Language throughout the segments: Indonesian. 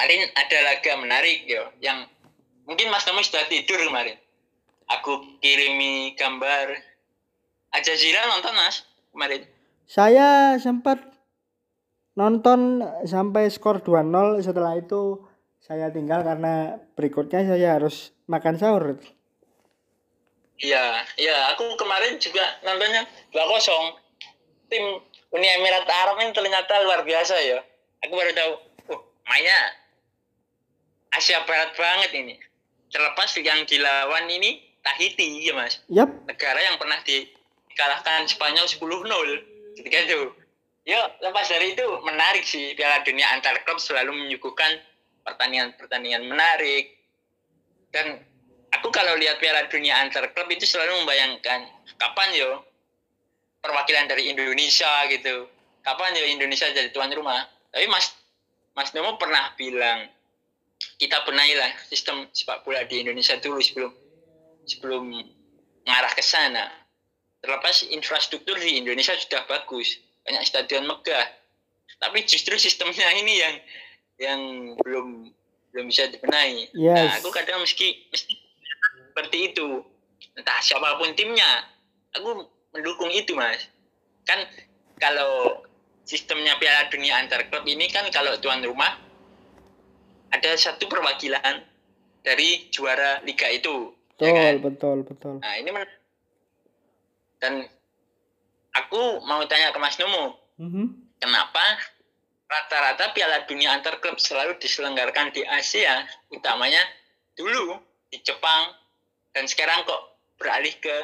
kemarin ada laga menarik yo yang mungkin Mas Tomo sudah tidur kemarin. Aku kirimi gambar aja Zira nonton Mas kemarin. Saya sempat nonton sampai skor 2-0 setelah itu saya tinggal karena berikutnya saya harus makan sahur. Iya, iya, aku kemarin juga nontonnya 2-0. Tim Uni Emirat Arab ini ternyata luar biasa ya. Aku baru tahu, oh, mainnya Asia Barat banget ini. Terlepas yang dilawan ini Tahiti ya mas. Yap. Negara yang pernah dikalahkan Spanyol 10-0 ketika itu. Ya lepas dari itu menarik sih Piala Dunia antar klub selalu menyuguhkan pertandingan-pertandingan menarik. Dan aku kalau lihat Piala Dunia antar klub itu selalu membayangkan kapan yo perwakilan dari Indonesia gitu. Kapan yo Indonesia jadi tuan rumah. Tapi Mas Mas Nomo pernah bilang kita benahilah sistem sepak bola di Indonesia dulu sebelum sebelum mengarah ke sana. Terlepas infrastruktur di Indonesia sudah bagus, banyak stadion megah. Tapi justru sistemnya ini yang yang belum belum bisa dibenahi. Yes. Nah, aku kadang meski mesti seperti itu. Entah siapa pun timnya, aku mendukung itu, Mas. Kan kalau sistemnya Piala Dunia antar klub ini kan kalau tuan rumah ada satu perwakilan dari juara liga itu. Betul, ya kan? betul, betul. Nah, ini men- dan aku mau tanya ke Mas Numu, Mhm. kenapa rata-rata Piala Dunia antar klub selalu diselenggarakan di Asia, utamanya dulu di Jepang dan sekarang kok beralih ke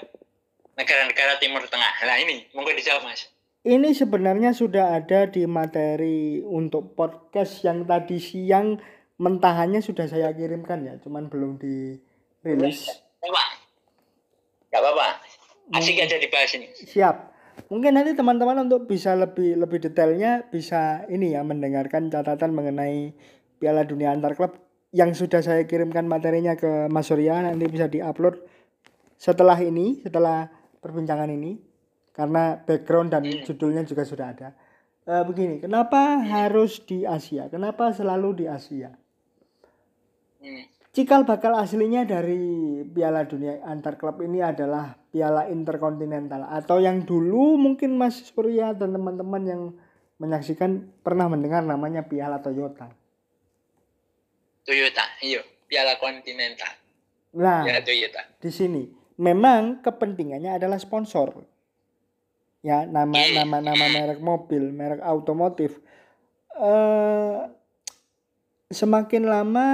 negara-negara Timur Tengah. Nah, ini monggo dijawab, Mas. Ini sebenarnya sudah ada di materi untuk podcast yang tadi siang mentahannya sudah saya kirimkan ya, cuman belum dirilis. Pak. Gak apa-apa. Asik aja dibahas ini. Siap. Mungkin nanti teman-teman untuk bisa lebih lebih detailnya bisa ini ya mendengarkan catatan mengenai Piala Dunia antar klub yang sudah saya kirimkan materinya ke Mas Surya nanti bisa diupload setelah ini, setelah perbincangan ini karena background dan judulnya juga sudah ada. Eh, begini, kenapa harus di Asia? Kenapa selalu di Asia? Cikal bakal aslinya dari Piala Dunia antar klub ini adalah Piala Interkontinental atau yang dulu mungkin Mas Surya dan teman-teman yang menyaksikan pernah mendengar namanya Piala Toyota. Toyota, iya. Piala Kontinental. Nah, Ya, Toyota. di sini memang kepentingannya adalah sponsor. Ya, nama Iya. nama nama merek mobil, merek otomotif. Eh semakin lama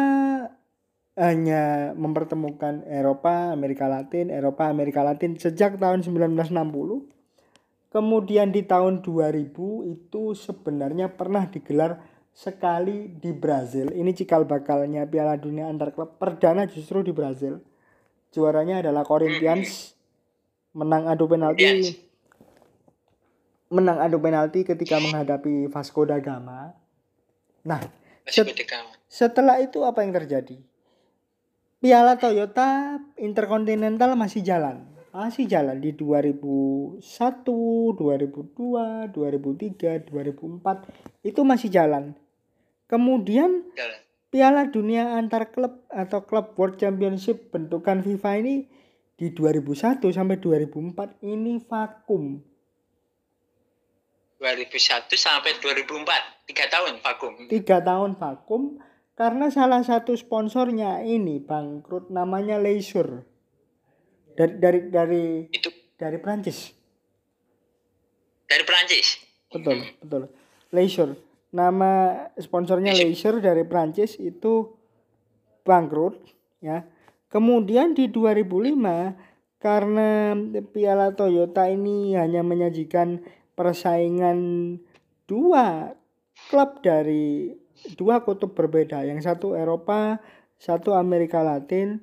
hanya mempertemukan Eropa, Amerika Latin, Eropa, Amerika Latin sejak tahun 1960. Kemudian di tahun 2000 itu sebenarnya pernah digelar sekali di Brazil. Ini cikal bakalnya Piala Dunia antar klub perdana justru di Brazil. Juaranya adalah Corinthians menang adu penalti. Menang adu penalti ketika menghadapi Vasco da Gama. Nah, Set- setelah itu apa yang terjadi? Piala Toyota Interkontinental masih jalan. Masih jalan di 2001, 2002, 2003, 2004 itu masih jalan. Kemudian jalan. Piala Dunia antar klub atau Club World Championship bentukan FIFA ini di 2001 sampai 2004 ini vakum. 2001 sampai 2004, tiga tahun vakum. Tiga tahun vakum karena salah satu sponsornya ini bangkrut namanya Leisure. Dari dari dari Itu. dari Prancis dari Perancis. betul betul. Leisure. Nama sponsornya Leisure. Dari Prancis itu bangkrut ya. Kemudian di 2005 karena Piala Toyota ini hanya menyajikan persaingan dua klub dari dua kutub berbeda. Yang satu Eropa satu Amerika Latin.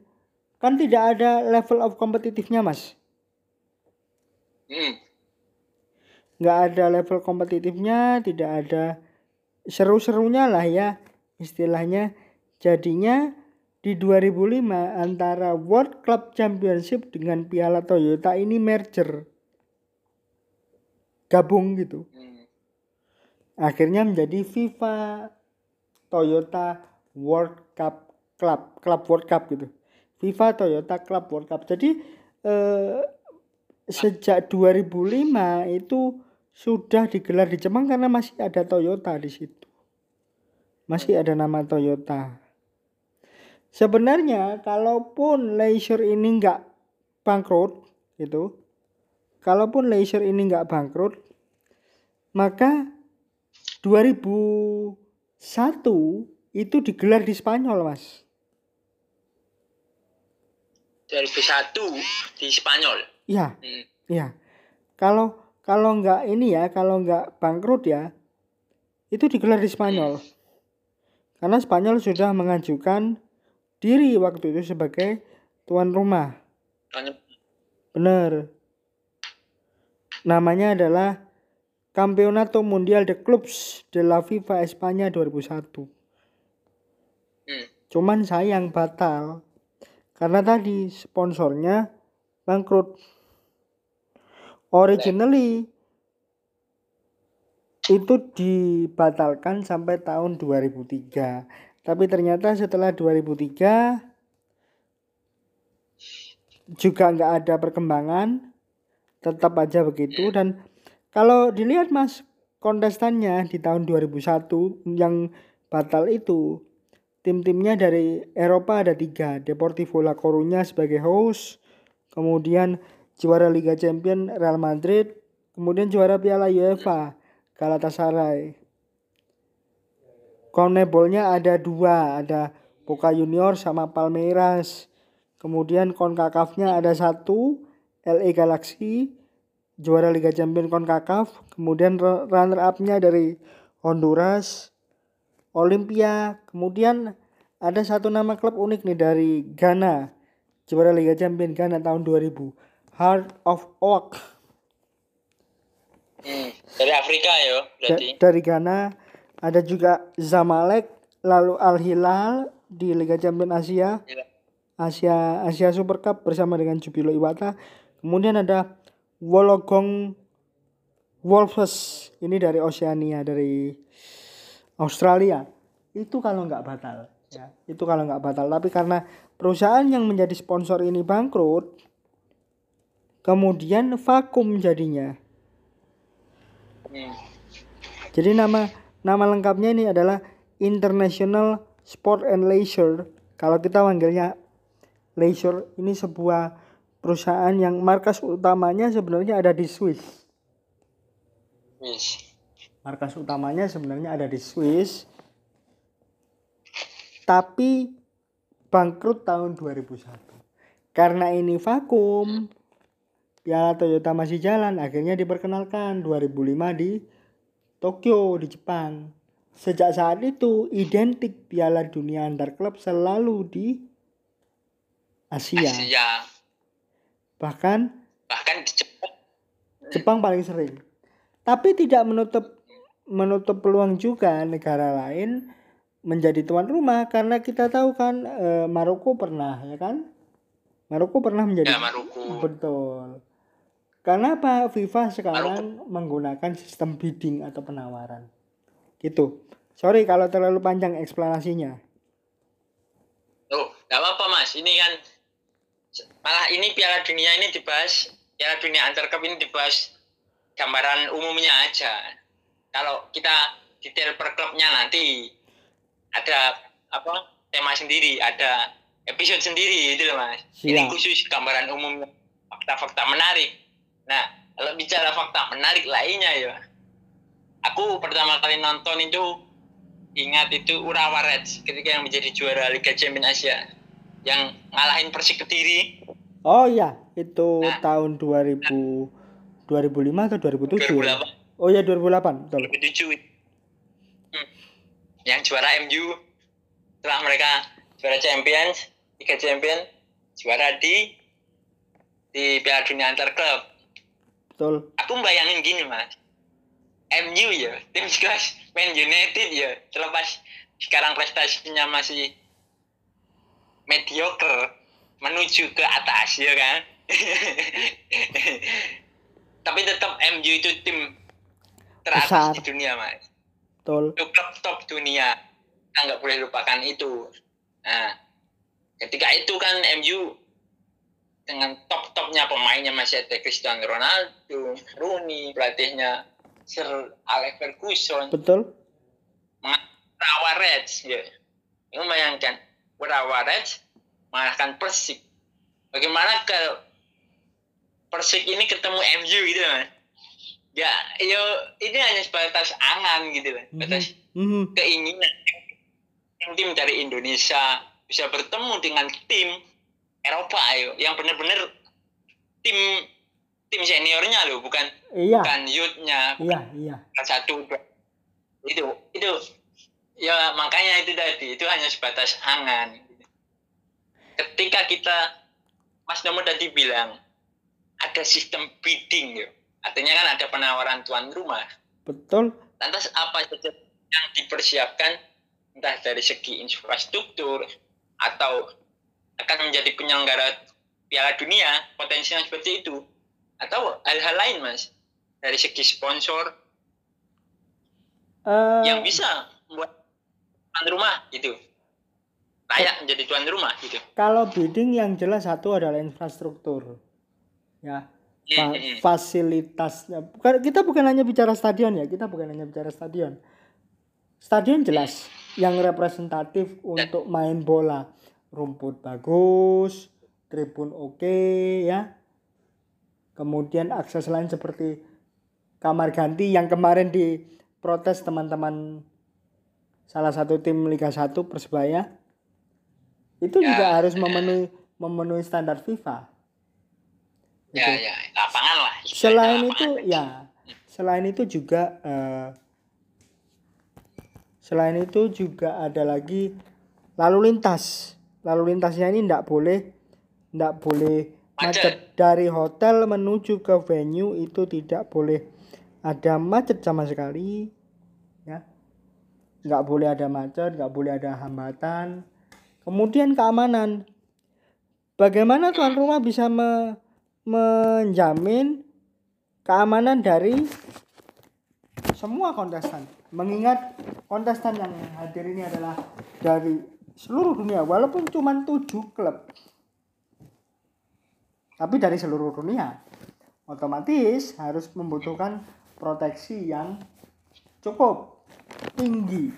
Kan tidak ada level of kompetitifnya mas. Hmm. nggak ada level kompetitifnya tidak ada seru-serunya lah ya istilahnya. Jadinya di 2005 antara World Club Championship dengan Piala Toyota ini merger. Gabung gitu. Hmm. akhirnya menjadi FIFA Toyota World Cup Club, Club World Cup gitu. FIFA Toyota Club World Cup. Jadi eh, sejak 2005 itu sudah digelar di Jepang karena masih ada Toyota di situ. Masih ada nama Toyota. Sebenarnya kalaupun Leisure ini nggak bangkrut itu, kalaupun Leisure ini nggak bangkrut, maka 2001 itu digelar di Spanyol, Mas. 2001 di Spanyol. Iya, Hmm. iya. Kalau kalau nggak ini ya, kalau nggak bangkrut ya, itu digelar di Spanyol. Karena Spanyol sudah mengajukan diri waktu itu sebagai tuan rumah. Soalnya Benar. Namanya adalah Campeonato Mundial de Clubs de la FIFA Espanya 2001. hmm. Cuman sayang batal. Karena tadi sponsornya bangkrut. Originally itu dibatalkan sampai tahun 2003. Tapi ternyata setelah 2003 juga nggak ada perkembangan, tetap aja begitu dan kalau dilihat mas kontestannya di tahun 2001 yang batal itu tim-timnya dari Eropa ada tiga Deportivo La Coruña sebagai host kemudian juara Liga Champion Real Madrid kemudian juara Piala UEFA Galatasaray. Conmebol-nya ada dua ada Boca Junior sama Palmeiras kemudian Concacaf-nya ada satu LA Galaxy juara Liga Champion CONCACAF, kemudian ru- runner up-nya dari Honduras, Olimpia, kemudian ada satu nama klub unik nih dari Ghana, juara Liga Champion Ghana tahun 2000, Heart of Oak. Hmm. Dari Afrika ya, Da- berarti. dari Ghana ada juga Zamalek, lalu Al Hilal di Liga Champion Asia, Gila. Asia Asia Super Cup bersama dengan Jubilo Iwata. Kemudian ada Wollongong Wolves ini dari Oceania dari Australia. Itu kalau nggak batal ya. Itu kalau nggak batal. Tapi karena perusahaan yang menjadi sponsor ini bangkrut kemudian vakum jadinya. Hmm. Jadi nama nama lengkapnya ini adalah International Sport and Leisure. Kalau kita manggilnya Leisure ini sebuah perusahaan yang markas utamanya sebenarnya ada di Swiss. Wis. Markas utamanya sebenarnya ada di Swiss. Tapi bangkrut tahun 2001. Karena ini vakum, Piala Toyota masih jalan, akhirnya diperkenalkan 2005 di Tokyo di Jepang. Sejak saat itu identik Piala Dunia antar klub selalu di Asia. Asia. Bahkan Bahkan di Jepang. Jepang paling sering. Tapi tidak menutup menutup peluang juga negara lain menjadi tuan rumah karena kita tahu kan eh, Maroko pernah ya kan? Maroko pernah menjadi Ya, Maroko. Betul. Karena apa? FIFA sekarang menggunakan sistem bidding atau penawaran. Gitu. Sorry kalau terlalu panjang eksplanasinya. Oh, nggak apa-apa mas. Ini kan malah ini Piala Dunia ini dibahas Piala Dunia antar klub ini dibahas gambaran umumnya aja. Kalau kita detail per klubnya nanti ada apa tema sendiri, ada episode sendiri itu loh mas. Ini Siap. khusus gambaran umumnya fakta-fakta menarik. Nah, kalau bicara fakta menarik lainnya ya, aku pertama kali nonton itu ingat itu Urawa Reds ketika yang menjadi juara Liga Champions Asia yang ngalahin Persik Kediri Oh iya, itu Nah. tahun 2000 2005 atau 2007? 2008 Oh iya 2008, betul. 2007 hmm. yang juara MU setelah mereka juara Champions Liga Champions juara di di Piala Dunia antar klub Betul. aku bayangin gini mas MU ya tim sekelas Man United ya terlepas sekarang prestasinya masih mediocre menuju ke atas ya kan? Tapi tetap MU itu tim teratas Besar. di dunia mas. Betul. itu klub top dunia. Kita nggak boleh lupakan itu. Nah ketika itu kan MU dengan top-topnya pemainnya masih ada Cristiano Ronaldo, Rooney, pelatihnya Sir Alex Ferguson, betul. Urawa Reds, ya. Kamu bayangkan, Urawa Reds mengalahkan Persik. Bagaimana kalau Persik ini ketemu MU gitu kan? Ya, yo ini hanya sebatas angan gitu kan, batas Mhm. keinginan tim dari Indonesia bisa bertemu dengan tim Eropa ayo yang benar-benar tim tim seniornya loh bukan iya. bukan youthnya. Iya iya. Satu itu itu. Ya makanya itu tadi itu hanya sebatas angan ketika kita Mas Nomo tadi bilang ada sistem bidding ya. Artinya kan ada penawaran tuan rumah. Betul. Lantas apa saja yang dipersiapkan entah dari segi infrastruktur atau akan menjadi penyelenggara Piala Dunia potensinya seperti itu. Atau hal-hal lain mas dari segi sponsor Eh, yang bisa membuat tuan rumah gitu layak menjadi tuan rumah gitu. Kalau bidding yang jelas satu adalah infrastruktur ya. Fa- Hmm, fasilitasnya. Bukan kita bukan hanya bicara stadion ya. Kita bukan hanya bicara stadion. Stadion jelas yang representatif untuk main bola. Rumput bagus tribun oke ya. Kemudian akses lain seperti kamar ganti yang kemarin diprotes teman-teman salah satu tim Liga 1 Persebaya itu Ya, juga harus ya. memenuhi memenuhi standar FIFA. Ya Gitu. ya lapangan lah selain Lapangan. itu ya. selain itu juga eh, selain itu juga ada lagi lalu lintas. Lalu lintasnya ini tidak boleh tidak boleh macet. Dari hotel menuju ke venue itu tidak boleh ada macet sama sekali ya. Nggak boleh ada macet nggak boleh ada hambatan kemudian keamanan bagaimana tuan rumah bisa me- menjamin keamanan dari semua kontestan. Mengingat kontestan yang hadir ini adalah dari seluruh dunia, walaupun cuma tujuh klub, tapi dari seluruh dunia, otomatis harus membutuhkan proteksi yang cukup tinggi.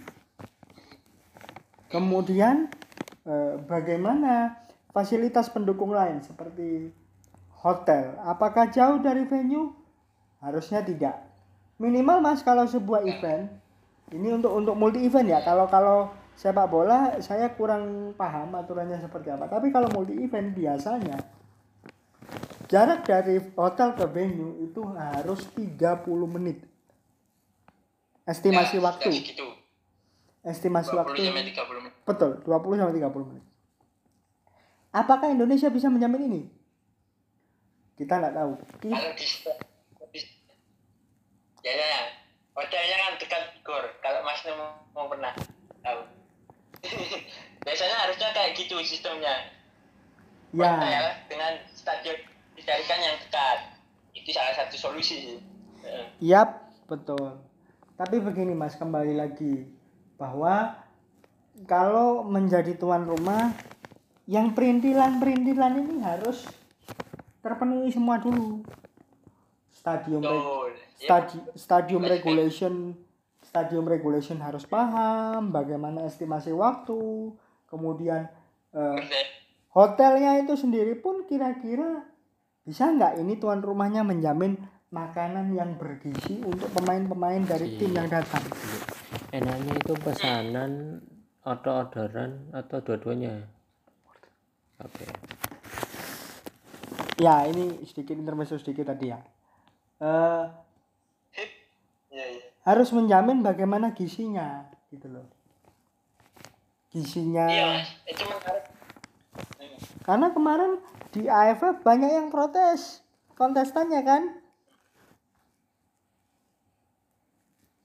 Kemudian bagaimana fasilitas pendukung lain seperti hotel? Apakah jauh dari venue? Harusnya tidak. Minimal mas kalau sebuah event ini untuk untuk multi event ya. Kalau kalau sepak bola saya kurang paham aturannya seperti apa. Tapi kalau multi event biasanya jarak dari hotel ke venue itu harus 30 menit. Estimasi Ya, waktu. segitu. Estimasi 20 waktu sampai 30 menit Betul, 20 sampai 30 menit. Apakah Indonesia bisa menjamin ini? Kita nggak tahu. Ki- kalau di, di ya ya ya. hotelnya kan dekat gor kalau mas mau, mau pernah tahu biasanya harusnya kayak gitu sistemnya hotel Ya, dengan stadion dicarikan yang dekat itu salah satu solusi yap, betul. Tapi begini Mas, kembali lagi bahwa kalau menjadi tuan rumah yang perintilan-perintilan ini harus terpenuhi semua dulu. Stadium ya, stadi- stadium regulation stadium regulation harus paham bagaimana estimasi waktu kemudian eh, hotelnya itu sendiri pun kira-kira bisa nggak ini tuan rumahnya menjamin makanan yang bergizi untuk pemain-pemain dari tim yang datang enaknya itu pesanan atau orderan atau dua-duanya? Oke. Ya ini sedikit intermezzo sedikit tadi ya. Eh, ya ya harus menjamin bagaimana gizinya gitu loh. Iya Mas. itu menarik Hmm. karena kemarin di AFF banyak yang protes kontestannya kan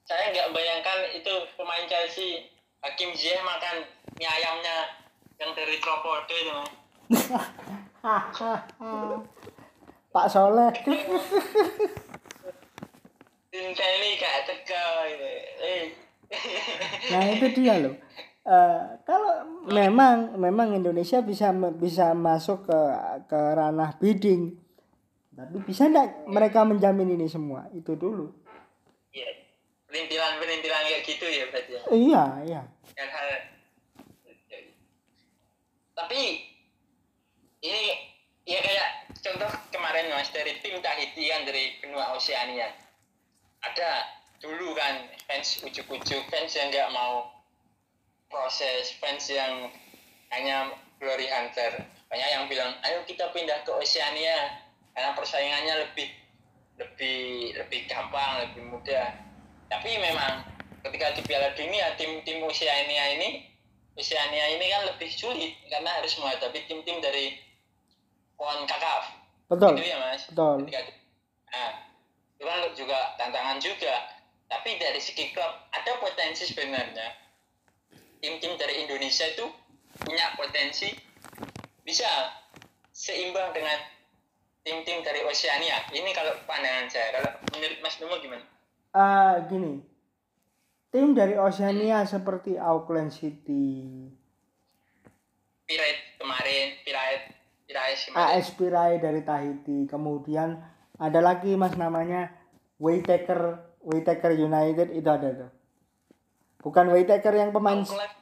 saya nggak bayangkan itu pemain Chelsea Hakim Ziyech makan mie ayamnya yang dari Tropode itu. Pak Soleh Tim gak tega gitu. Eh. nah itu dia loh Eh, kalau memang memang Indonesia bisa bisa masuk ke ke ranah bidding tapi bisa enggak mereka menjamin ini semua itu dulu Iya. Perintilan-perintilan kayak gitu ya berarti ya. iya iya. Hal-hal tapi ini ya kayak contoh kemarin mas dari tim Tahiti kan dari benua Oceania ada dulu kan fans ujuk-ujuk fans yang nggak mau proses fans yang hanya glory hunter. Banyak yang bilang ayo kita pindah ke Oceania karena persaingannya lebih lebih lebih gampang lebih mudah tapi memang ketika di Piala Dunia tim-tim Oceania ini Oceania ini kan lebih sulit karena harus menghadapi tim-tim dari CONCACAF betul. Gitu ya mas? Betul. Ketika nah itu kan juga tantangan juga. Tapi dari segi klub ada potensi sebenarnya. Tim-tim dari Indonesia itu punya potensi. Bisa seimbang dengan tim-tim dari Oceania. Ini kalau pandangan saya. Kalau menurut Mas Nemo gimana Ah, gini. Tim dari Oceania seperti Auckland City. Pirate kemarin Pirate Pirate AS Pirai dari Tahiti. Kemudian ada lagi mas namanya Waytaker Waytaker United. Itu ada tuh. Bukan Waytaker yang pemain Auckland.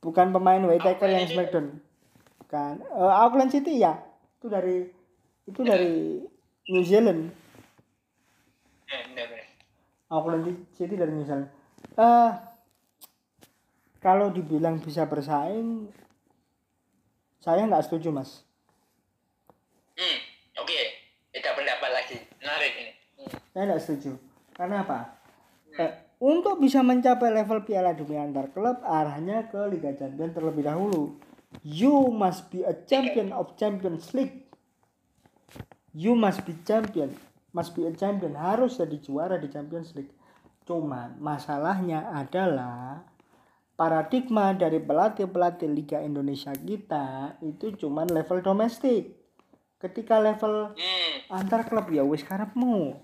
Bukan pemain Waytaker yang Smackdown. Kan Eh, Auckland City ya? Itu dari itu dari New Zealand. Eh, benar, benar. Auckland City dari Zealand eh kalau dibilang bisa bersaing saya nggak setuju mas. Hmm oke. Beda pendapat lagi. Menarik ini. Hmm. saya tidak setuju. Karena apa? Eh, untuk bisa mencapai level Piala Dunia antar klub arahnya ke Liga Champions terlebih dahulu. You must be a champion of Champions League. You must be champion must be a champion harus jadi juara di Champions League. Cuman masalahnya adalah paradigma dari pelatih-pelatih Liga Indonesia kita itu cuman level domestik. Ketika level hmm. antar klub ya wis karepmu.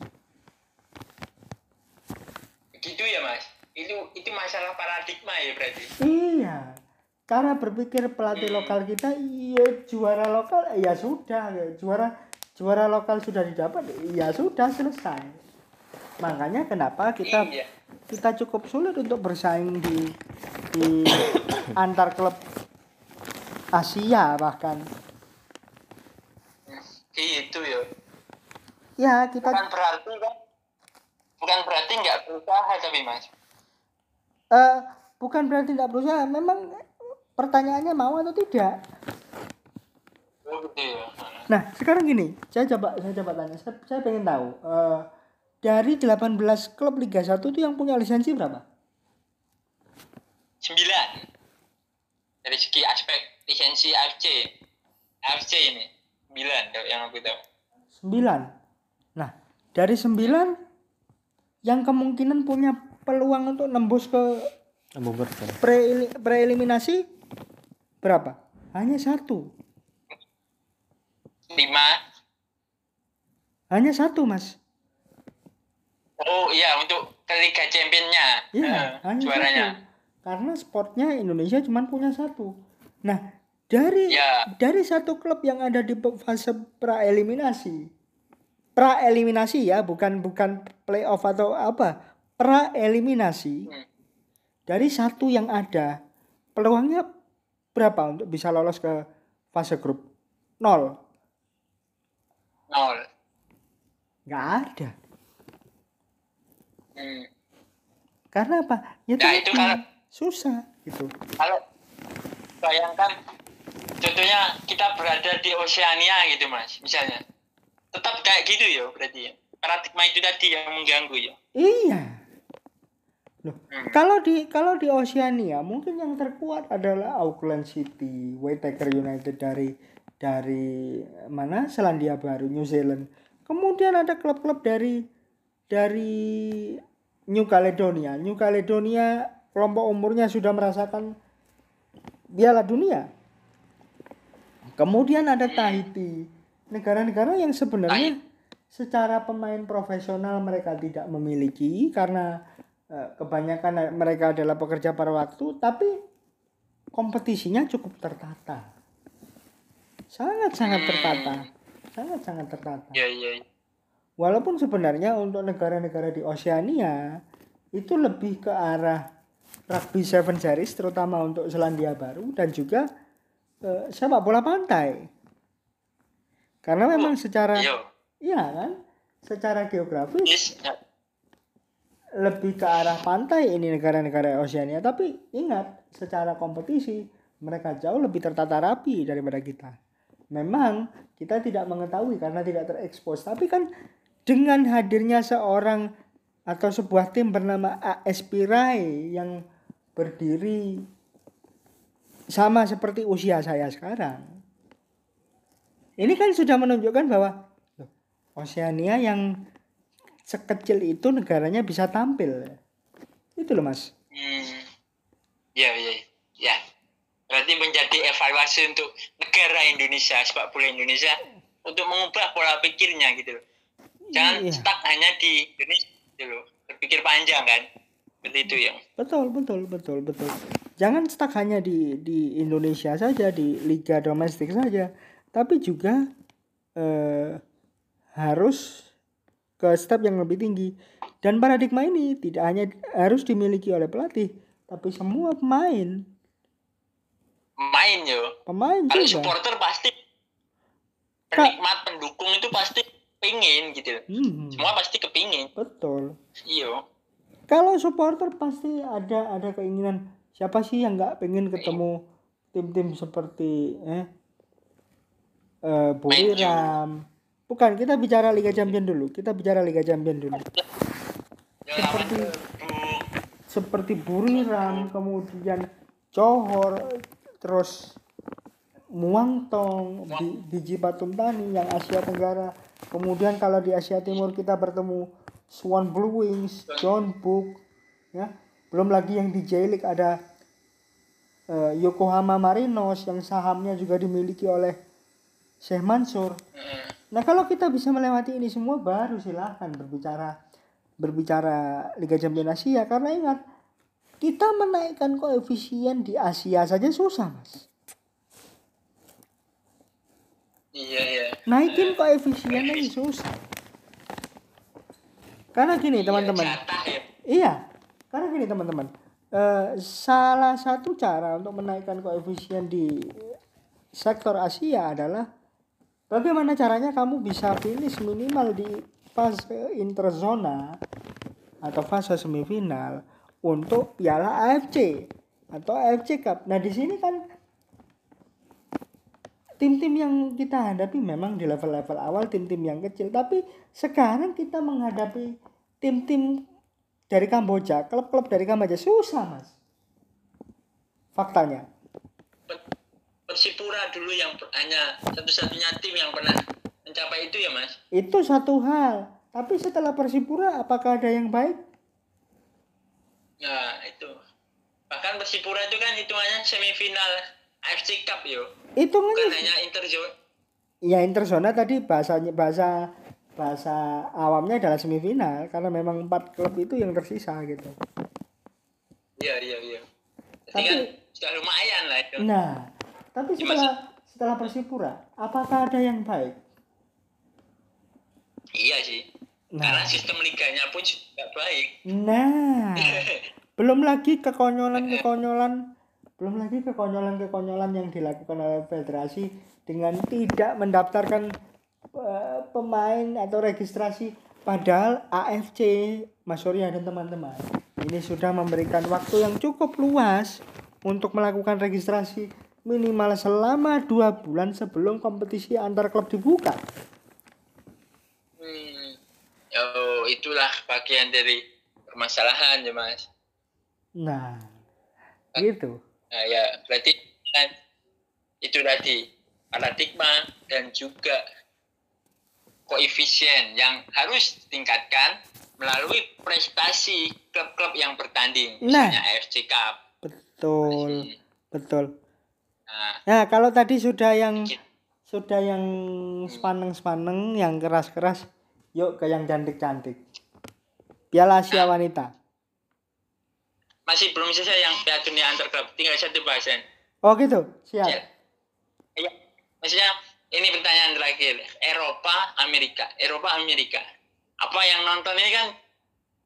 Gitu ya mas? Itu itu masalah paradigma ya berarti? Iya. Cara berpikir pelatih lokal kita iya juara lokal ya sudah ya. juara juara lokal sudah didapat ya sudah selesai. Makanya kenapa kita iya kita cukup sulit untuk bersaing di di antar klub Asia bahkan. gitu ya Ya kita bukan berarti kan bukan berarti nggak berusaha tapi mas eh, bukan berarti tidak berusaha. Memang pertanyaannya mau atau tidak. Nah, sekarang gini, saya coba saya coba tanya, saya, saya pengen tahu eh, dari 18 klub Liga 1 itu yang punya lisensi berapa? sembilan dari segi aspek lisensi AFC AFC ini sembilan kalau yang aku tahu 9. Nah, dari 9 yang kemungkinan punya peluang untuk nembus ke Bakar. pre preeliminasi berapa? Hanya satu. Lima Hanya satu, Mas. oh iya untuk ke Liga Championnya Iya, Eh, hanya juaranya satu. Karena sportnya Indonesia cuma punya satu. Nah, dari Ya. dari satu klub yang ada di fase praeliminasi, praeliminasi ya, bukan bukan playoff atau apa, praeliminasi. Hmm. Dari satu yang ada, peluangnya berapa untuk bisa lolos ke fase grup? Nol, nol nggak ada. Hmm. Karena apa? Ya Nah, itu kalau- susah gitu. kalau bayangkan contohnya kita berada di Oceania gitu mas misalnya tetap kayak gitu ya berarti ya paradigma itu tadi yang mengganggu ya Iya. Loh, Hmm. kalau di kalau di Oceania mungkin yang terkuat adalah Auckland City, Waytaker United dari dari mana? Selandia Baru, New Zealand. Kemudian ada klub-klub dari dari New Caledonia. New Caledonia kelompok umurnya sudah merasakan Piala Dunia. Kemudian ada Tahiti. Negara-negara yang sebenarnya secara pemain profesional mereka tidak memiliki karena eh, kebanyakan mereka adalah pekerja paruh waktu tapi kompetisinya cukup tertata sangat sangat Hmm. tertata sangat sangat tertata Iya iya. walaupun sebenarnya untuk negara-negara di Oseania itu lebih ke arah rugby seven series terutama untuk Selandia Baru dan juga eh, sepak bola pantai karena memang secara Iya. iya kan secara geografis Yes. ya. lebih ke arah pantai ini negara-negara Oseania tapi ingat secara kompetisi mereka jauh lebih tertata rapi daripada kita memang kita tidak mengetahui karena tidak terekspos tapi kan dengan hadirnya seorang atau sebuah tim bernama AS Pirai yang berdiri sama seperti usia saya sekarang ini kan sudah menunjukkan bahwa Oseania yang sekecil itu negaranya bisa tampil. Itu loh mas. Hmm. Ya, ya, ya. Berarti menjadi evaluasi untuk negara Indonesia, sepak bola Indonesia untuk mengubah pola pikirnya gitu loh. Jangan Iya. stuck hanya di Indonesia gitu loh. Berpikir panjang kan. Seperti itu ya. Betul, betul, betul, betul. Jangan stuck hanya di di Indonesia saja, di liga domestik saja, tapi juga eh, harus ke step yang lebih tinggi. Dan paradigma ini tidak hanya harus dimiliki oleh pelatih, tapi semua pemain, Main yo. pemain Kalau supporter pasti penikmat pendukung itu pasti pingin gitu. Hmm, Semua pasti kepingin. betul. Iya. Kalau supporter pasti ada ada keinginan siapa sih yang nggak pengen ketemu tim-tim seperti eh, eh Buriram. Bukan, kita bicara Liga Champion dulu. Kita bicara Liga Champion dulu. Seperti seperti Buriram, kemudian Johor, terus Muangtong, di, Biji Batum Tani yang Asia Tenggara. Kemudian kalau di Asia Timur kita bertemu Swan Blue Wings, John Book, ya. Belum lagi yang di J League ada eh, Yokohama Marinos yang sahamnya juga dimiliki oleh Syekh Mansur. Hmm. Nah kalau kita bisa melewati ini semua baru silahkan berbicara berbicara Liga Champions Asia karena ingat kita menaikkan koefisien di Asia saja susah mas. Iya, iya. Naikin koefisien aja susah. Karena gini teman-teman. Iya, jatah ya. Iya, karena gini teman-teman. Eh, salah satu cara untuk menaikkan koefisien di sektor Asia adalah bagaimana caranya kamu bisa finish minimal di fase interzona atau fase semifinal untuk Piala AFC atau AFC Cup. Nah di sini kan tim-tim yang kita hadapi memang di level-level awal tim-tim yang kecil, tapi sekarang kita menghadapi tim-tim dari Kamboja, klub-klub dari Kamboja susah mas. Faktanya. Persipura dulu yang hanya satu-satunya tim yang pernah mencapai itu ya mas Itu satu hal. Tapi setelah Persipura apakah ada yang baik? Nah itu. Bahkan Persipura itu kan hitungannya semifinal AFC Cup yo. Itu bukan kan hanya interzone ya interzona tadi bahasanya bahasa bahasa awamnya adalah semifinal karena memang empat klub itu yang tersisa gitu. iya iya iya. Tapi- kan sudah lumayan lah itu. Nah, tapi Ya, setelah setelah Persipura, apakah ada yang baik? iya sih Nah, karena sistem liganya pun juga baik. Nah, belum lagi kekonyolan-kekonyolan, belum lagi kekonyolan-kekonyolan yang dilakukan oleh federasi dengan tidak mendaftarkan eh, pemain atau registrasi. Padahal AFC Mas Surya dan teman-teman ini sudah memberikan waktu yang cukup luas untuk melakukan registrasi minimal selama dua bulan sebelum kompetisi antar klub dibuka. hmm. Oh itulah bagian dari permasalahan ya mas Nah, gitu. Nah, ya berarti kan itu tadi paradigma dan juga koefisien yang harus ditingkatkan melalui prestasi klub-klub yang bertanding, Nah. misalnya AFC Cup. Betul, Hmm. betul. Nah, Nah, kalau tadi sudah yang gitu. sudah yang sepaneng-sepaneng, yang keras-keras, yuk ke yang cantik-cantik. Piala Asia Wanita. masih belum selesai yang Piala Dunia antar klub. Tinggal satu bahasan. Oh gitu, siap. Ya. Iya. Maksudnya ini pertanyaan terakhir. Eropa, Amerika. Eropa, Amerika. Apa yang nonton ini kan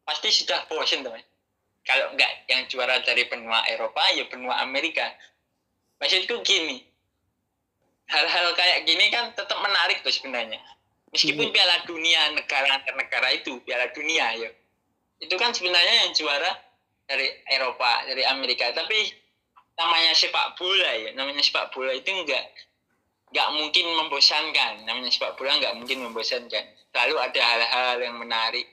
pasti sudah bosen teman. Kalau enggak yang juara dari benua Eropa ya benua Amerika. Maksudku gini. Hal-hal kayak gini kan tetap menarik tuh sebenarnya. Meskipun Piala Dunia negara antar negara itu Piala Dunia ya. Itu kan sebenarnya yang juara dari Eropa, dari Amerika. Tapi namanya sepak bola ya, namanya sepak bola itu enggak nggak mungkin membosankan. Namanya sepak bola nggak mungkin membosankan. Selalu ada hal-hal yang menarik.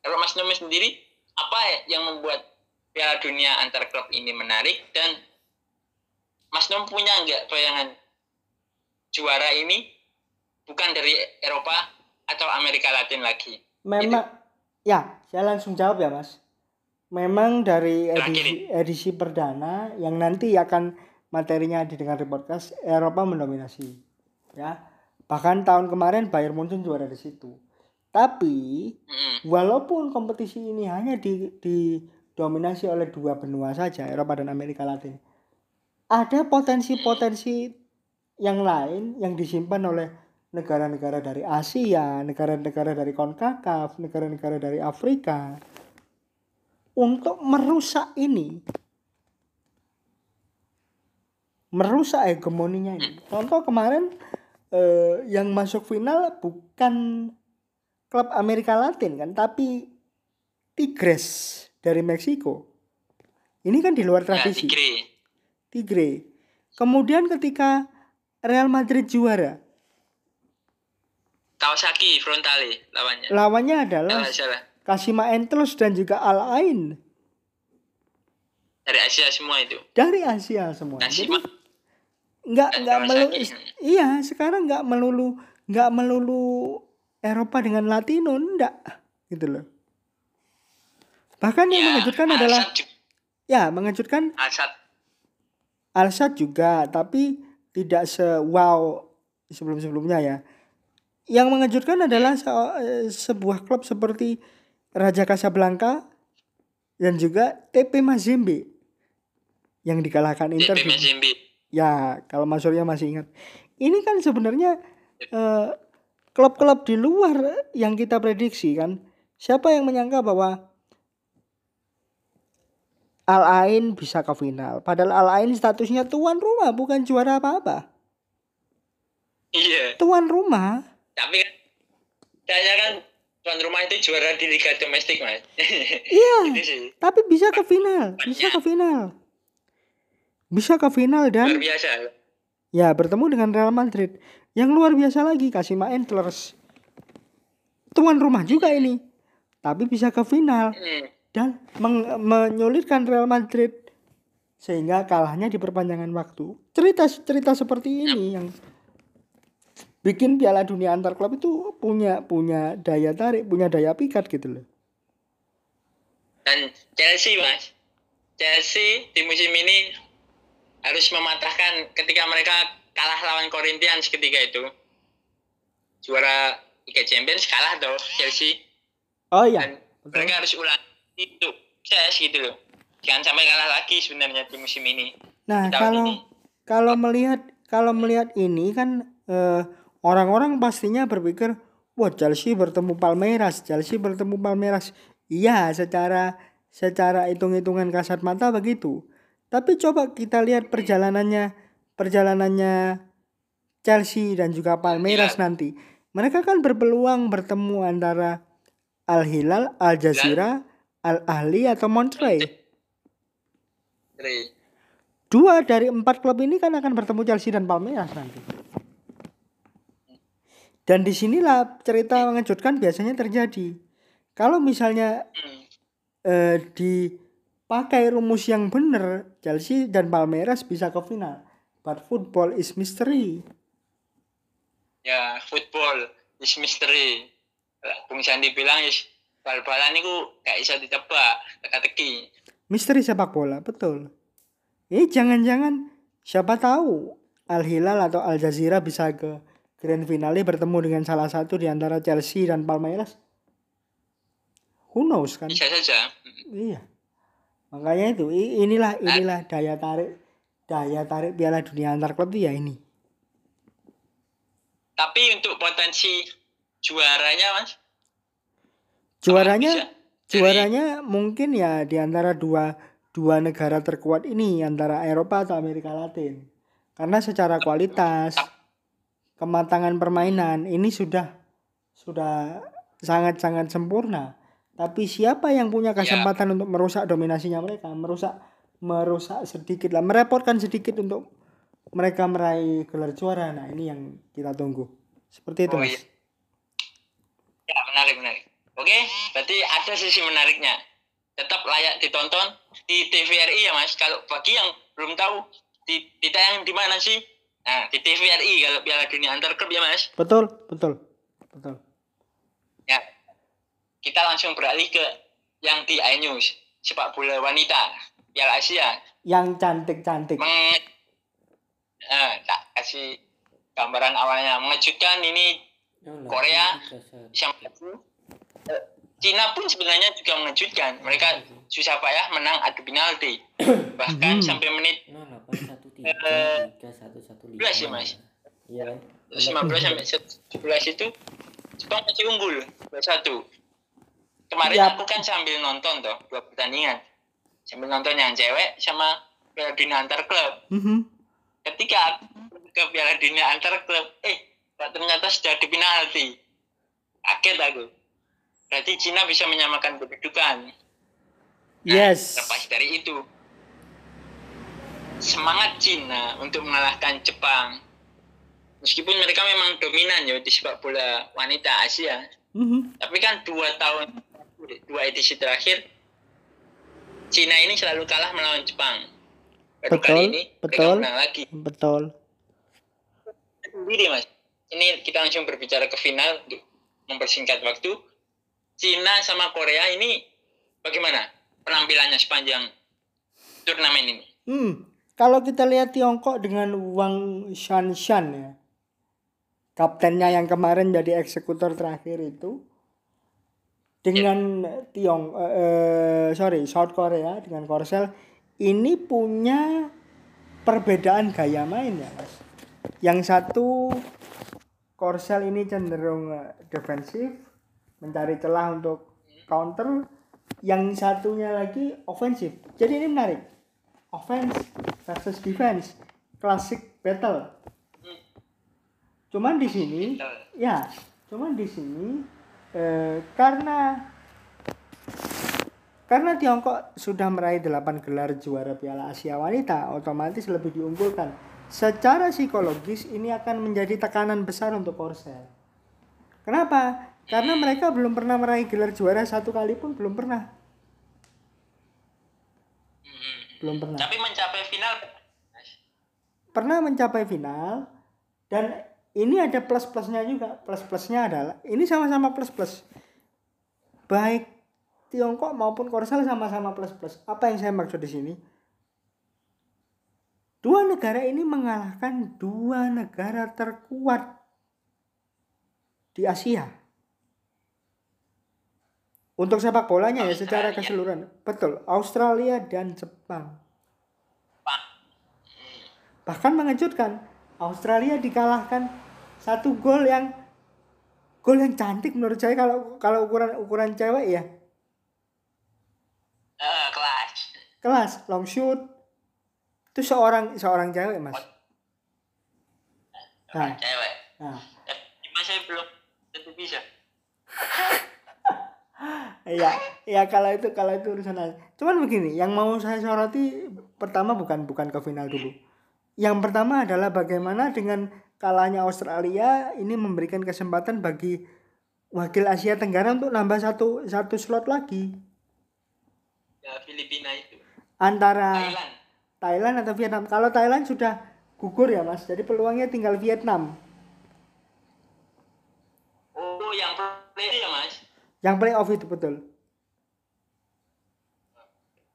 Kalau Mas Nomi sendiri apa yang membuat Piala Dunia antar klub ini menarik? Dan Mas Nom punya nggak bayangan juara ini bukan dari Eropa atau Amerika Latin lagi. Memang ya, saya langsung jawab ya, Mas. Memang dari edisi, edisi perdana yang nanti akan materinya didengar di podcast Eropa mendominasi ya. Bahkan tahun kemarin Bayern Munchen juara di situ. Tapi walaupun kompetisi ini hanya di, didominasi oleh dua benua saja Eropa dan Amerika Latin ada potensi-potensi yang lain yang disimpan oleh negara-negara dari Asia, negara-negara dari CONCACAF, negara-negara dari Afrika untuk merusak ini merusak hegemoninya ini. Contoh kemarin eh, yang masuk final bukan klub Amerika Latin kan, tapi Tigres dari Meksiko. Ini kan di luar Ya, tradisi. Tigre. Tigre. Kemudian ketika Real Madrid juara, Kawasaki Frontale lawannya. Lawannya adalah Salah. Kashima Antlers dan juga Al Ain. Dari Asia semua itu? Dari Asia semua. Jadi Kashima nggak Dan nggak melulu iya sekarang nggak melulu nggak melulu Eropa dengan Latino ndak. Gitu loh. Bahkan yang Ya, mengejutkan adalah Alsat juga- ya mengejutkan Alsat Alsat juga tapi tidak se wow sebelum sebelumnya ya yang mengejutkan adalah se- eh, sebuah klub seperti Raja Casablanca dan juga TP Mazembe yang dikalahkan Inter TP di- Mazembe Ya, kalau Mas Surya masih ingat. Ini kan sebenarnya eh, klub-klub di luar yang kita prediksi kan. Siapa yang menyangka bahwa Al Ain bisa ke final? Padahal Al Ain statusnya tuan rumah, bukan juara apa-apa. iya Tuan rumah. Kan kayaknya kan tuan rumah itu juara di liga domestik mas Iya, itu sih tapi bisa ke final, bisa ke final. Bisa ke final luar dan biasa ya bertemu dengan Real Madrid. Yang luar biasa lagi Kashima Antlers. Tuan rumah juga ini. Tapi bisa ke final Hmm. dan meng- menyulitkan Real Madrid sehingga kalahnya di perpanjangan waktu. Cerita-cerita seperti ini yang bikin Piala Dunia antar klub itu punya punya daya tarik, punya daya pikat gitu loh. dan Chelsea mas Chelsea di musim ini harus mematahkan ketika mereka kalah lawan Corinthians ketika itu juara Liga Champions kalah tuh Chelsea Oh iya, dan betul. mereka harus ulang itu sukses gitu loh jangan sampai kalah lagi sebenarnya di musim ini Nah, kalau ini. kalau melihat kalau melihat ini kan eh, orang-orang pastinya berpikir, wah Chelsea bertemu Palmeiras, Chelsea bertemu Palmeiras. Iya, secara secara hitung-hitungan kasat mata begitu. Tapi coba kita lihat perjalanannya perjalanannya Chelsea dan juga Palmeiras nanti. Mereka kan berpeluang bertemu antara Al Hilal, Al Jazeera, Al Ahli atau Monterrey. Jadi, Dua dari empat klub ini kan akan bertemu Chelsea dan Palmeiras nanti. Dan di sinilah cerita mengejutkan biasanya terjadi. Kalau misalnya eh, dipakai rumus yang benar, Chelsea dan Palmeiras bisa ke final. But football is mystery. ya football is mystery Bung Sandi bilang is bal-balan itu gak bisa ditebak teka-teki Misteri sepak bola, betul. Ini jangan-jangan siapa tahu Al Hilal atau Al Jazeera bisa ke grand finale bertemu dengan salah satu di antara Chelsea dan Palmeiras. Who knows kan? bisa saja Iya. makanya itu inilah inilah daya tarik daya tarik Piala Dunia antar klub itu ya ini Tapi untuk potensi juaranya mas, juaranya juaranya mungkin ya di antara dua dua negara terkuat ini antara Eropa atau Amerika Latin karena secara kualitas kematangan permainan ini sudah sudah sangat-sangat sempurna tapi siapa yang punya kesempatan untuk merusak dominasinya mereka merusak merusak sedikit lah merepotkan sedikit untuk mereka meraih gelar juara nah ini yang kita tunggu seperti itu Oh, mas iya. Ya menarik menarik. Oke, berarti ada sisi menariknya. Tetap layak ditonton di TVRI ya mas. Kalau bagi yang belum tahu di ditayang di mana sih? Nah di TVRI kalau Piala Dunia antar klub ya mas. betul betul betul Ya kita langsung beralih ke yang di iNews sepak bola wanita Piala Asia. yang cantik-cantik Meng eh, tak kasih gambaran awalnya mengejutkan ini Korea sama Eh, Cina pun sebenarnya juga mengejutkan. Mereka susah payah menang adu penalti. Bahkan Hmm. sampai menit 0813 11 ya, Mas? Iya kan? 15 sampai 11 itu Jepang masih unggul 2-1. Kemarin Yap. aku kan sambil nonton toh dua pertandingan. Sambil nonton yang cewek sama Piala Dunia antar klub. Mhm. Ketika aku ke Piala Dunia antar klub, eh ternyata sudah di penalti. Kaget aku. Berarti Cina bisa menyamakan kedudukan. Nah, Yes. Lepas dari itu, semangat Cina untuk mengalahkan Jepang. Meskipun mereka memang dominan ya di sepak bola wanita Asia, Mhm. tapi kan dua tahun, dua edisi terakhir, Cina ini selalu kalah melawan Jepang. Baru Betul, kali ini betul. mereka menang lagi. Betul. Sendiri mas. Ini kita langsung berbicara ke final untuk mempersingkat waktu. Cina sama Korea ini bagaimana penampilannya sepanjang turnamen ini? Hmm. Kalau kita lihat Tiongkok dengan Wang Shanshan ya. Kaptennya yang kemarin jadi eksekutor terakhir itu dengan Tiong eh, eh, sorry South Korea dengan Korsel ini punya perbedaan gaya main ya mas. Yang satu Korsel ini cenderung eh, defensif mencari celah untuk counter. Yang satunya lagi ofensif. Jadi ini menarik. Offense versus defense, classic battle. Cuman di sini ya cuman di sini eh, karena karena Tiongkok sudah meraih 8 gelar juara Piala Asia Wanita otomatis lebih diunggulkan. Secara psikologis ini akan menjadi tekanan besar untuk Korsel kenapa? Karena mereka belum pernah meraih gelar juara satu kali pun belum pernah belum pernah. Tapi mencapai final, pernah mencapai final dan ini ada plus plusnya juga. Plus plusnya adalah ini sama-sama plus plus baik Tiongkok maupun Korsel sama-sama plus plus apa yang saya maksud di sini? Dua negara ini mengalahkan dua negara terkuat di Asia untuk sepak bolanya ya secara keseluruhan. Betul Australia dan Jepang. Bahkan mengejutkan Australia dikalahkan satu gol yang gol yang cantik menurut saya kalau kalau ukuran ukuran cewek ya. Eh, kelas. kelas long shoot. Itu seorang seorang cewek mas. Nah, Cewek. nah. Eh, Cuma saya belum tentu bisa. Iya ya kalau itu kalau itu urusan lain. cuman begini yang mau saya soroti pertama bukan bukan ke final dulu yang pertama adalah bagaimana dengan kalahnya Australia ini memberikan kesempatan bagi wakil Asia Tenggara untuk nambah satu satu slot lagi Ya, Filipina itu. antara Thailand. Thailand atau Vietnam. Kalau Thailand sudah gugur ya mas, jadi peluangnya tinggal Vietnam. Oh, yang play ya, Mas? Yang playoff itu betul.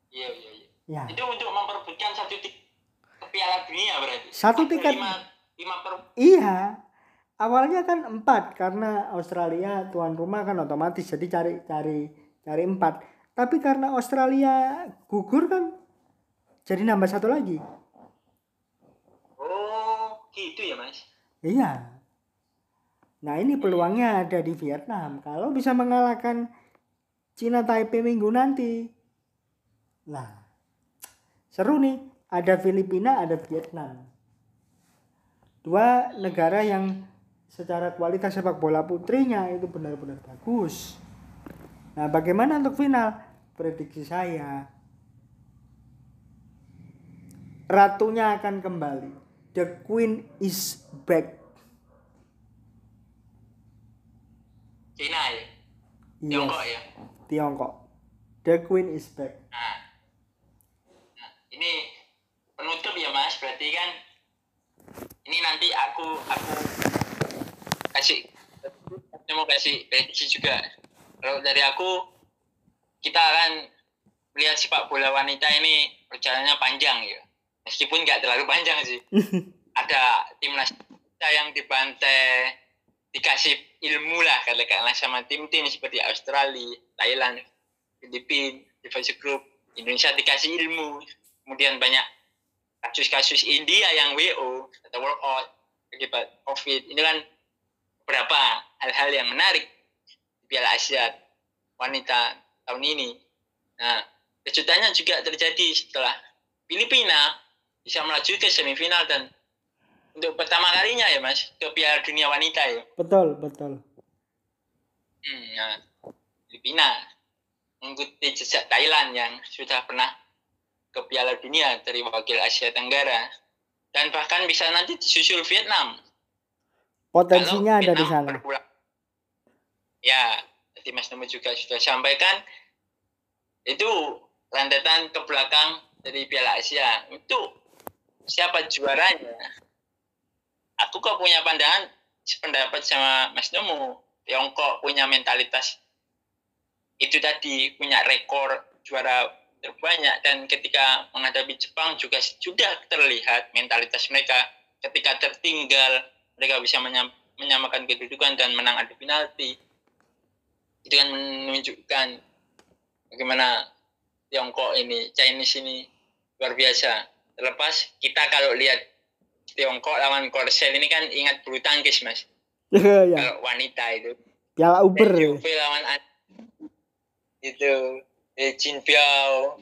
Iya, iya, iya. Ya. Itu untuk memperebutkan satu tiket ke Piala Dunia berarti. Satu tiket. Lima, lima per Iya. Awalnya kan empat karena Australia tuan rumah kan otomatis jadi cari cari cari empat. tapi karena Australia gugur kan jadi nambah satu lagi Oh, gitu ya mas. iya nah ini peluangnya ada di Vietnam. Kalau bisa mengalahkan Cina Taipei minggu nanti. Nah seru nih. Ada Filipina ada Vietnam. Dua negara yang secara kualitas sepak bola putrinya itu benar-benar bagus. Nah bagaimana untuk final? Prediksi saya ratunya akan kembali. The queen is back Cina ya. Yes, Tiongkok ya. Tiongkok the queen is back Nah, nah, ini penutup ya mas. Berarti kan ini nanti aku aku kasih saya mau kasih prediksi juga. Kalau dari aku kita akan melihat sepak bola wanita ini perjalanannya panjang ya. Meskipun nggak terlalu panjang sih. Ada timnas kita yang dibantai dikasih ilmu lah katakanlah sama tim-tim seperti Australia, Thailand, Filipina, Division Group, Indonesia dikasih ilmu, kemudian banyak kasus-kasus India yang WO atau workout akibat COVID ini kan beberapa hal-hal yang menarik di Piala Asia wanita tahun ini. Nah, kejutannya juga terjadi setelah Filipina bisa melaju ke semifinal dan untuk pertama kalinya ya mas ke Piala Dunia Wanita ya. betul betul Hmm, nah, Filipina mengikuti jejak Thailand yang sudah pernah ke Piala Dunia dari wakil Asia Tenggara dan bahkan bisa nanti disusul Vietnam. potensinya Kalau ada di Vietnam sana berpulang- Ya, tadi Mas Nemo juga sudah sampaikan itu rentetan ke belakang dari Piala Asia. Itu siapa juaranya? Aku kok punya pandangan sependapat sama Mas Nemo. Tiongkok punya mentalitas itu tadi punya rekor juara terbanyak dan ketika menghadapi Jepang juga sudah terlihat mentalitas mereka. Ketika tertinggal mereka bisa menyam- menyamakan kedudukan dan menang adu penalti. Itu kan menunjukkan bagaimana Tiongkok ini Chinese ini luar biasa. Terlepas kita kalau lihat Tiongkok lawan Korsel ini kan ingat bulu tangkis mas. Ya kalau wanita itu. Piala uber. Juve lawan An- itu eh, Jin Biao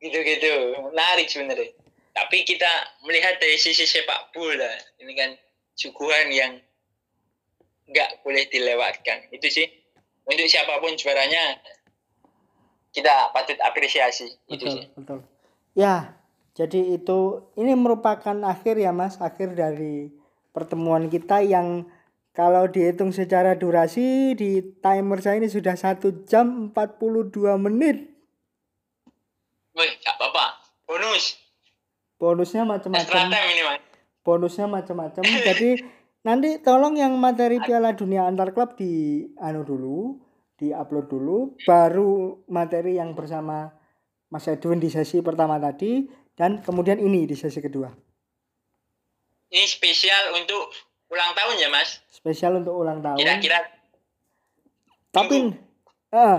gitu-gitu. Menarik sebenarnya. Tapi kita melihat dari sisi sepak bola ini kan suguhan yang nggak boleh dilewatkan. Itu sih. Untuk siapa pun juaranya kita patut apresiasi. Itu betul sih. betul. Ya jadi itu ini merupakan akhir ya mas. Akhir dari pertemuan kita yang kalau dihitung secara durasi di timer saya ini sudah satu jam 42 menit. Wih, gak apa-apa. Bonus. Bonusnya macam-macam. Bonusnya macam-macam. Jadi nanti tolong yang materi Piala Dunia antar klub di anu dulu di upload dulu. Baru materi yang bersama Mas Edwin di sesi pertama tadi dan kemudian ini di sesi kedua. Ini spesial untuk ulang tahun ya mas? Spesial untuk ulang tahun. Kira-kira tapi eh,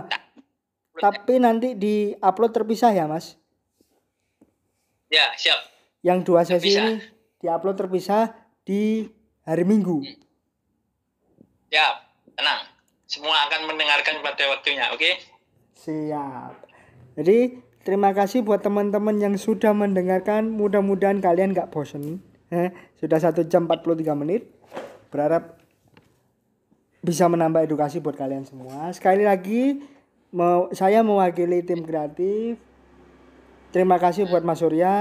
tapi nanti di upload terpisah ya Mas? Ya siap. Yang dua sesi Terpisah. ini di upload terpisah di hari Minggu. Siap. Tenang. Semua akan mendengarkan pada waktunya oke? Siap. Jadi terima kasih buat teman-teman yang sudah mendengarkan. Mudah-mudahan kalian nggak bosen. Eh, sudah satu jam 43 menit. Berharap bisa menambah edukasi buat kalian semua. Sekali lagi mau saya mewakili tim kreatif. Terima kasih buat Mas Surya,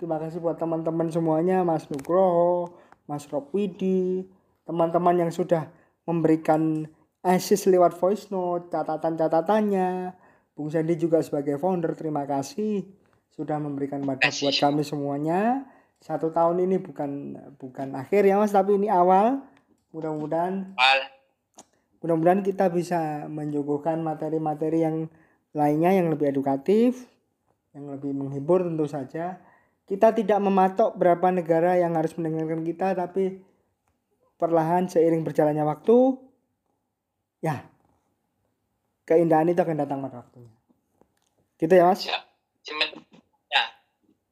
terima kasih buat teman-teman semuanya, Mas Nugroho, Mas Rob Widi, teman-teman yang sudah memberikan assist lewat voice note, catatan-catatannya. Bung Sandy juga sebagai founder, terima kasih sudah memberikan wadah buat kami semuanya. Satu tahun ini bukan bukan akhir ya Mas, tapi ini awal. Mudah-mudahan mudah-mudahan kita bisa menyuguhkan materi-materi yang lainnya yang lebih edukatif, yang lebih menghibur tentu saja. Kita tidak mematok berapa negara yang harus mendengarkan kita, tapi perlahan seiring berjalannya waktu, ya keindahan itu akan datang pada waktunya. Gitu ya Mas? Ya. Cuman, ya.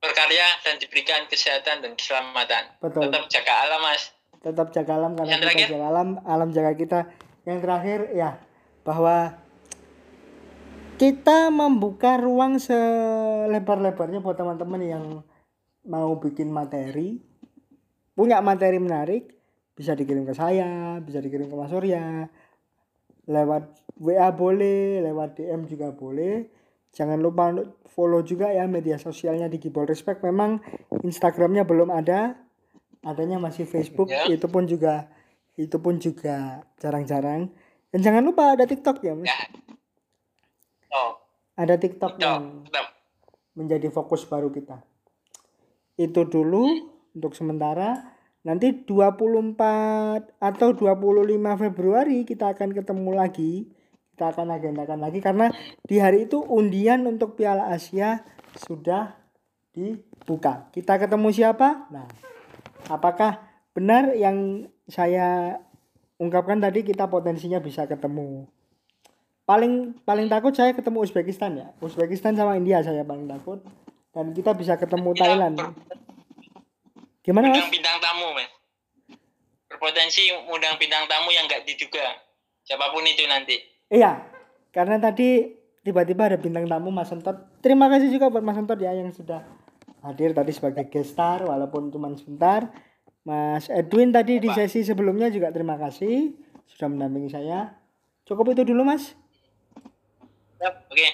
Berkarya dan diberikan kesehatan dan keselamatan. Betul. Tetap jaga alam, Mas. Tetap jaga alam karena Yang kita terakhir? jaga alam, alam jaga kita. Yang terakhir ya bahwa kita membuka ruang selebar-lebarnya buat teman-teman yang mau bikin materi, punya materi menarik, bisa dikirim ke saya, bisa dikirim ke Mas Surya, lewat WA boleh, lewat DM juga boleh. Jangan lupa untuk follow juga ya media sosialnya di Gibol Respect. Memang Instagramnya belum ada, adanya masih Facebook. Ya. Itu pun juga itu pun juga jarang-jarang. Dan jangan lupa ada TikTok ya, Mas. Ya. Oh, Ada TikTok itu. yang menjadi fokus baru kita. Itu dulu untuk sementara. Nanti 24 atau 25 Februari kita akan ketemu lagi. Kita akan agendakan lagi karena di hari itu undian untuk Piala Asia sudah dibuka. Kita ketemu siapa? Nah, apakah benar yang saya ungkapkan tadi kita potensinya bisa ketemu? Paling paling takut saya ketemu Uzbekistan ya. Uzbekistan sama India saya paling takut. Dan kita bisa ketemu Kita Thailand. Gimana mas? bintang tamu, Mas. Berpotensi undang bintang tamu yang nggak diduga. Siapa pun itu nanti. Iya, karena tadi tiba-tiba ada bintang tamu Mas Sentot. Terima kasih juga buat Mas Sentot ya yang sudah hadir tadi sebagai guest star walaupun cuma sebentar. Mas Edwin tadi di sesi sebelumnya juga terima kasih sudah mendampingi saya. Cukup itu dulu Mas. Yap, Oke.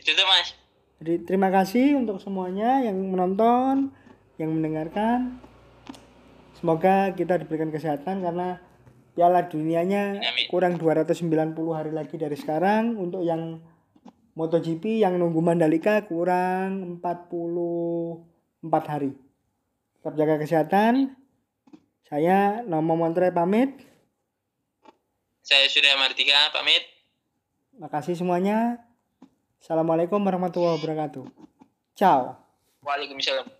Itu tuh, Mas. Jadi terima kasih untuk semuanya yang menonton, yang mendengarkan. Semoga kita diberikan kesehatan karena Piala Dunianya Amin. kurang 290 hari lagi dari sekarang. Untuk yang MotoGP yang nunggu Mandalika kurang 44 hari. Tetap jaga kesehatan. Saya Nomo Montre pamit. Saya sudah Martika, pamit. Makasih semuanya. Assalamualaikum warahmatullahi wabarakatuh. Ciao. Waalaikumsalam.